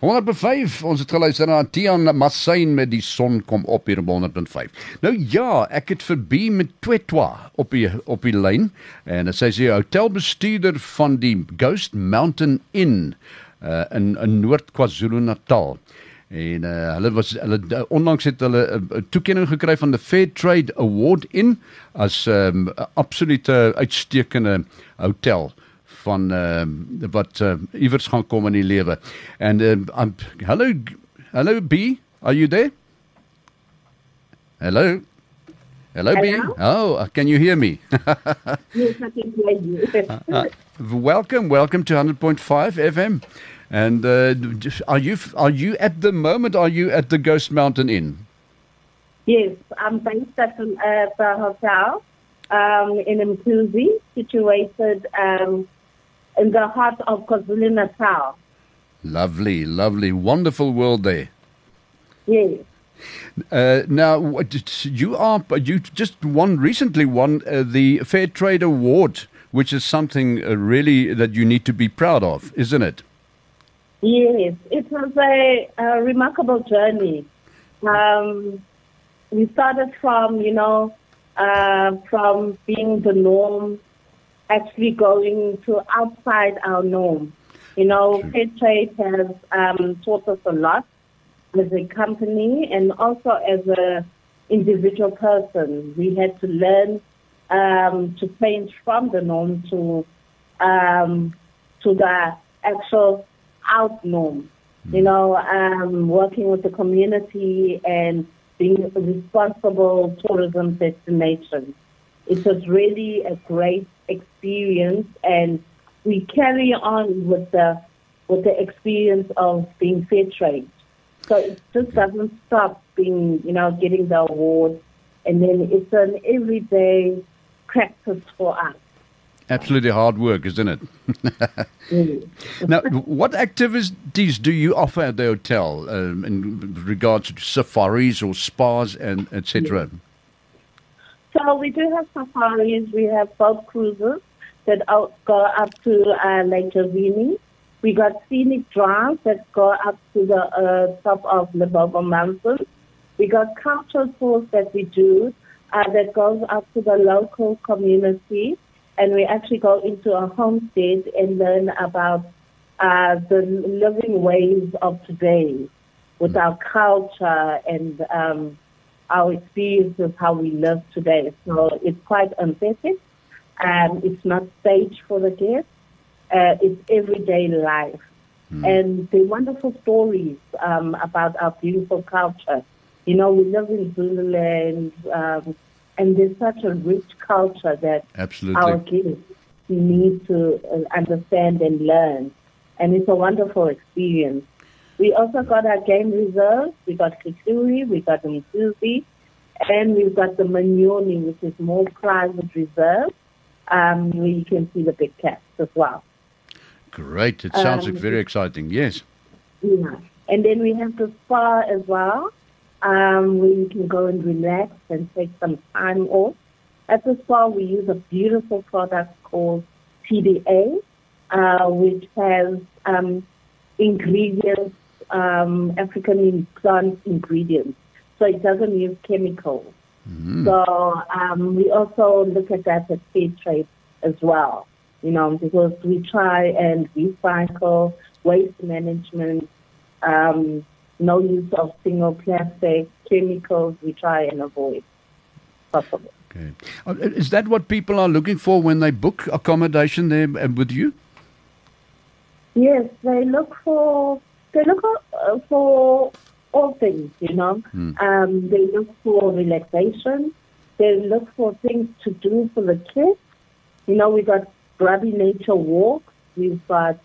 105. Ons het geluister na Tian Massain met die son kom op hier op 105. Nou ja, ek het verby met Twetwa op die op die lyn en sy sê hotelbestuurder van die Ghost Mountain Inn uh, in in Noord KwaZulu-Natal. En uh, hulle was hulle uh, onlangs het hulle 'n uh, toekenning gekry van die Fair Trade Award in as 'n um, absolute uitstekende hotel van uh, wat uh, iewers gaan kom in die lewe. And uh, I'm hello hello Bea, are you there? Hello. Hello, Hello? Bea. Oh, can you hear me? Yes, I can hear you. uh, welcome, welcome to 100.5 FM. And uh, are you are you at the moment? Are you at the Ghost Mountain Inn? yes, I'm based at uh, the hotel um, in Mkuzi, situated um, in the heart of KwaZulu Natal. Lovely, lovely, wonderful world there. Yes. Uh, now, you are you just won recently won uh, the Fair Trade Award, which is something uh, really that you need to be proud of, isn't it? Yes, it was a, a remarkable journey. Um, we started from, you know, uh, from being the norm, actually going to outside our norm. You know, Sure. Fair Trade has um, taught us a lot as a company and also as a individual person. We had to learn um, to change from the norm to um, to the actual out norm. You know, um, working with the community and being a responsible tourism destination. It was really a great experience, and we carry on with the with the experience of being fair trade. So it just doesn't stop being, you know, getting the award, and then it's an everyday practice for us. Absolutely hard work, isn't it? Mm. now, what activities do you offer at the hotel um, in regards to safaris or spas and etc.? So we do have safaris. We have boat cruises that out, go up to uh, Lake Jozini. We got scenic drives that go up to the uh, top of the Bobo Mountain. We got cultural tours that we do uh, that goes up to the local community, and we actually go into a homestead and learn about uh, the living ways of today with our culture and um, our experiences, how we live today. So it's quite authentic. Um, it's not staged for the guests. Uh, it's everyday life. And the wonderful stories um, about our beautiful culture. You know, we live in Zululand, um, and there's such a rich culture that Absolutely. our kids need to uh, understand and learn. And it's a wonderful experience. We also got our game reserves. We got Kituri, we got Msuzi, and we've got the Manyoni, which is more private reserve, um, where you can see the big cats as well. Great. It sounds Um, very exciting. Yes. Yeah. And then we have the spa as well, um, where you can go and relax and take some time off. At the spa, we use a beautiful product called TDA, uh, which has um, ingredients, um, African plant ingredients. So it doesn't use chemicals. So um, we also look at that as fair trade as well, you know, because we try and recycle, waste management, um, no use of single plastic, chemicals, we try and avoid possible. Okay. Uh, Is that what people are looking for when they book accommodation there uh, with you? Yes, they look for they look uh, for all things, you know. Um, they look for relaxation. They look for things to do for the kids. You know, we've got grubby nature walks. We've got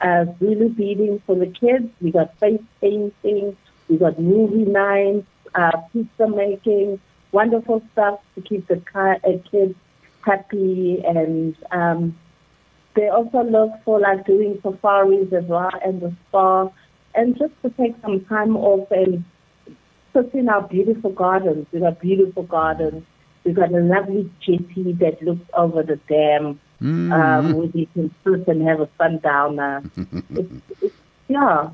uh, Zulu beading for the kids. We've got face painting. We've got movie nights, uh, pizza making, wonderful stuff to keep the ki- uh, kids happy and um, they also look for like doing safaris as well and the spa and just to take some time off and sit in our beautiful gardens. We've got beautiful gardens. We've got a lovely jetty that looks over the dam um, where you can sit and have a sundowner. it's, it's, yeah,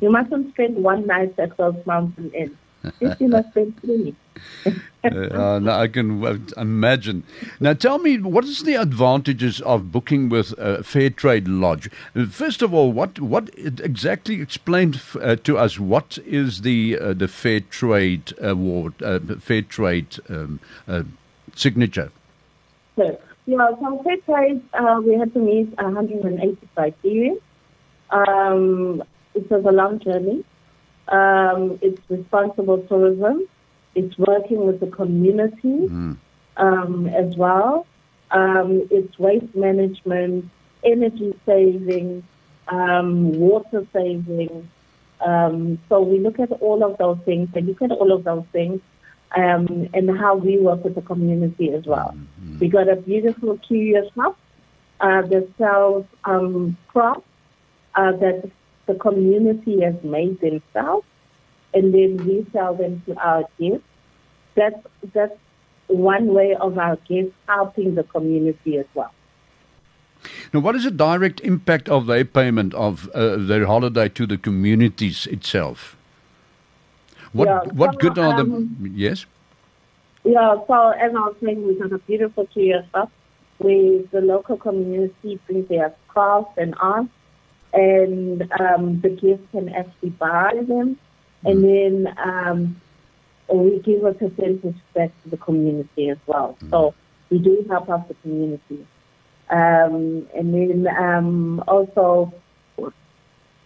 You mustn't spend one night at Ghost Mountain Inn. Uh, I can imagine. Now, tell me, what is the advantages of booking with uh, Fair Trade Lodge? First of all, what what exactly explained uh, to us? What is the uh, the Fair Trade Award, uh, Fair Trade um, uh, signature? Yeah, so Fair Trade, we had to meet 180 criteria. Um, it was a long journey. Um, it's responsible tourism. It's working with the community um, as well. Um, it's waste management, energy saving, um, water saving. Um, so we look at all of those things and look at all of those things um, and how we work with the community as well. We got a beautiful curious shop uh, that sells um, crafts uh, that the community has made themselves, and then we sell them to our guests. That's that's one way of our guests helping the community as well. Now, what is the direct impact of their payment of uh, their holiday to the communities itself? What Yeah, what so, good are the um, yes? Yeah, so as I was saying, we got a beautiful curious shop where the local community brings their crafts and art, and um, the guests can actually buy them, and then um, we give a percentage back to the community as well. So we do help out the community. Um, and then um, also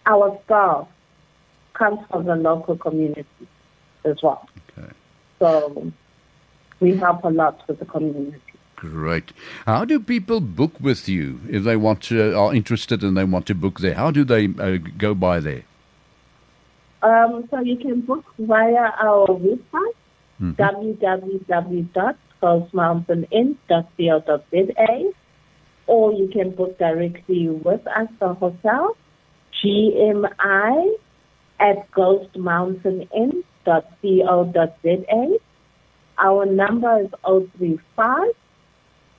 our staff comes from the local community as well. Okay. So we help a lot with the community. Great. How do people book with you if they want to, are interested and they want to book there? How do they uh, go by there? Um, so you can book via our website, www.ghostmountaininn.co.za, or you can book directly with us, the hotel, GMI at ghostmountaininn.co.za. Our number is 035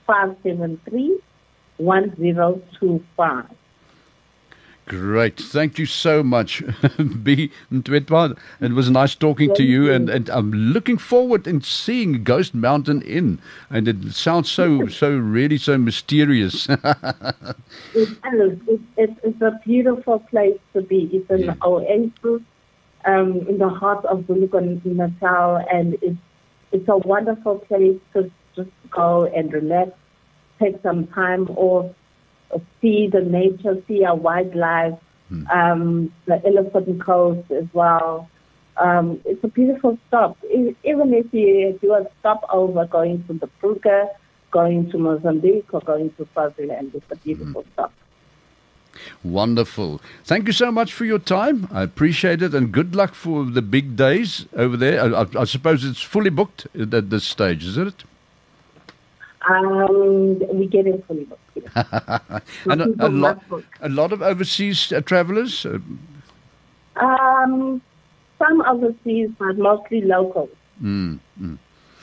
573 1025. Great. Thank you so much, Bea. It was nice talking to you, you. and, and I'm looking forward in seeing Ghost Mountain Inn. And it sounds so, so really so mysterious. It is. It, it, it's a beautiful place to be. It's an Yeah. oasis um, in the heart of KwaZulu Natal, and it's it's a wonderful place to just go and relax, take some time off, uh, see the nature, see our wildlife, um, the elephant coast as well. Um, it's a beautiful stop. Even if you do a stopover going to the Kruger, going to Mozambique, or going to Swaziland, it's a beautiful stop. Wonderful. Thank you so much for your time. I appreciate it, and good luck for the big days over there. I, I, I suppose it's fully booked at this stage, isn't it? Um, we get it fully booked. yes. and a, a lot, a lot of overseas uh, travelers. Uh, Um, some overseas, but mostly local. mm, mm.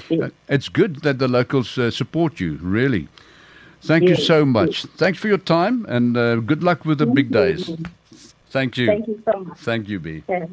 Yes. It's good that the locals uh, support you, really. Thank you so much. Thanks for your time and uh, good luck with the big days. Thank you. Thank you so much. Thank you, Bea. Okay.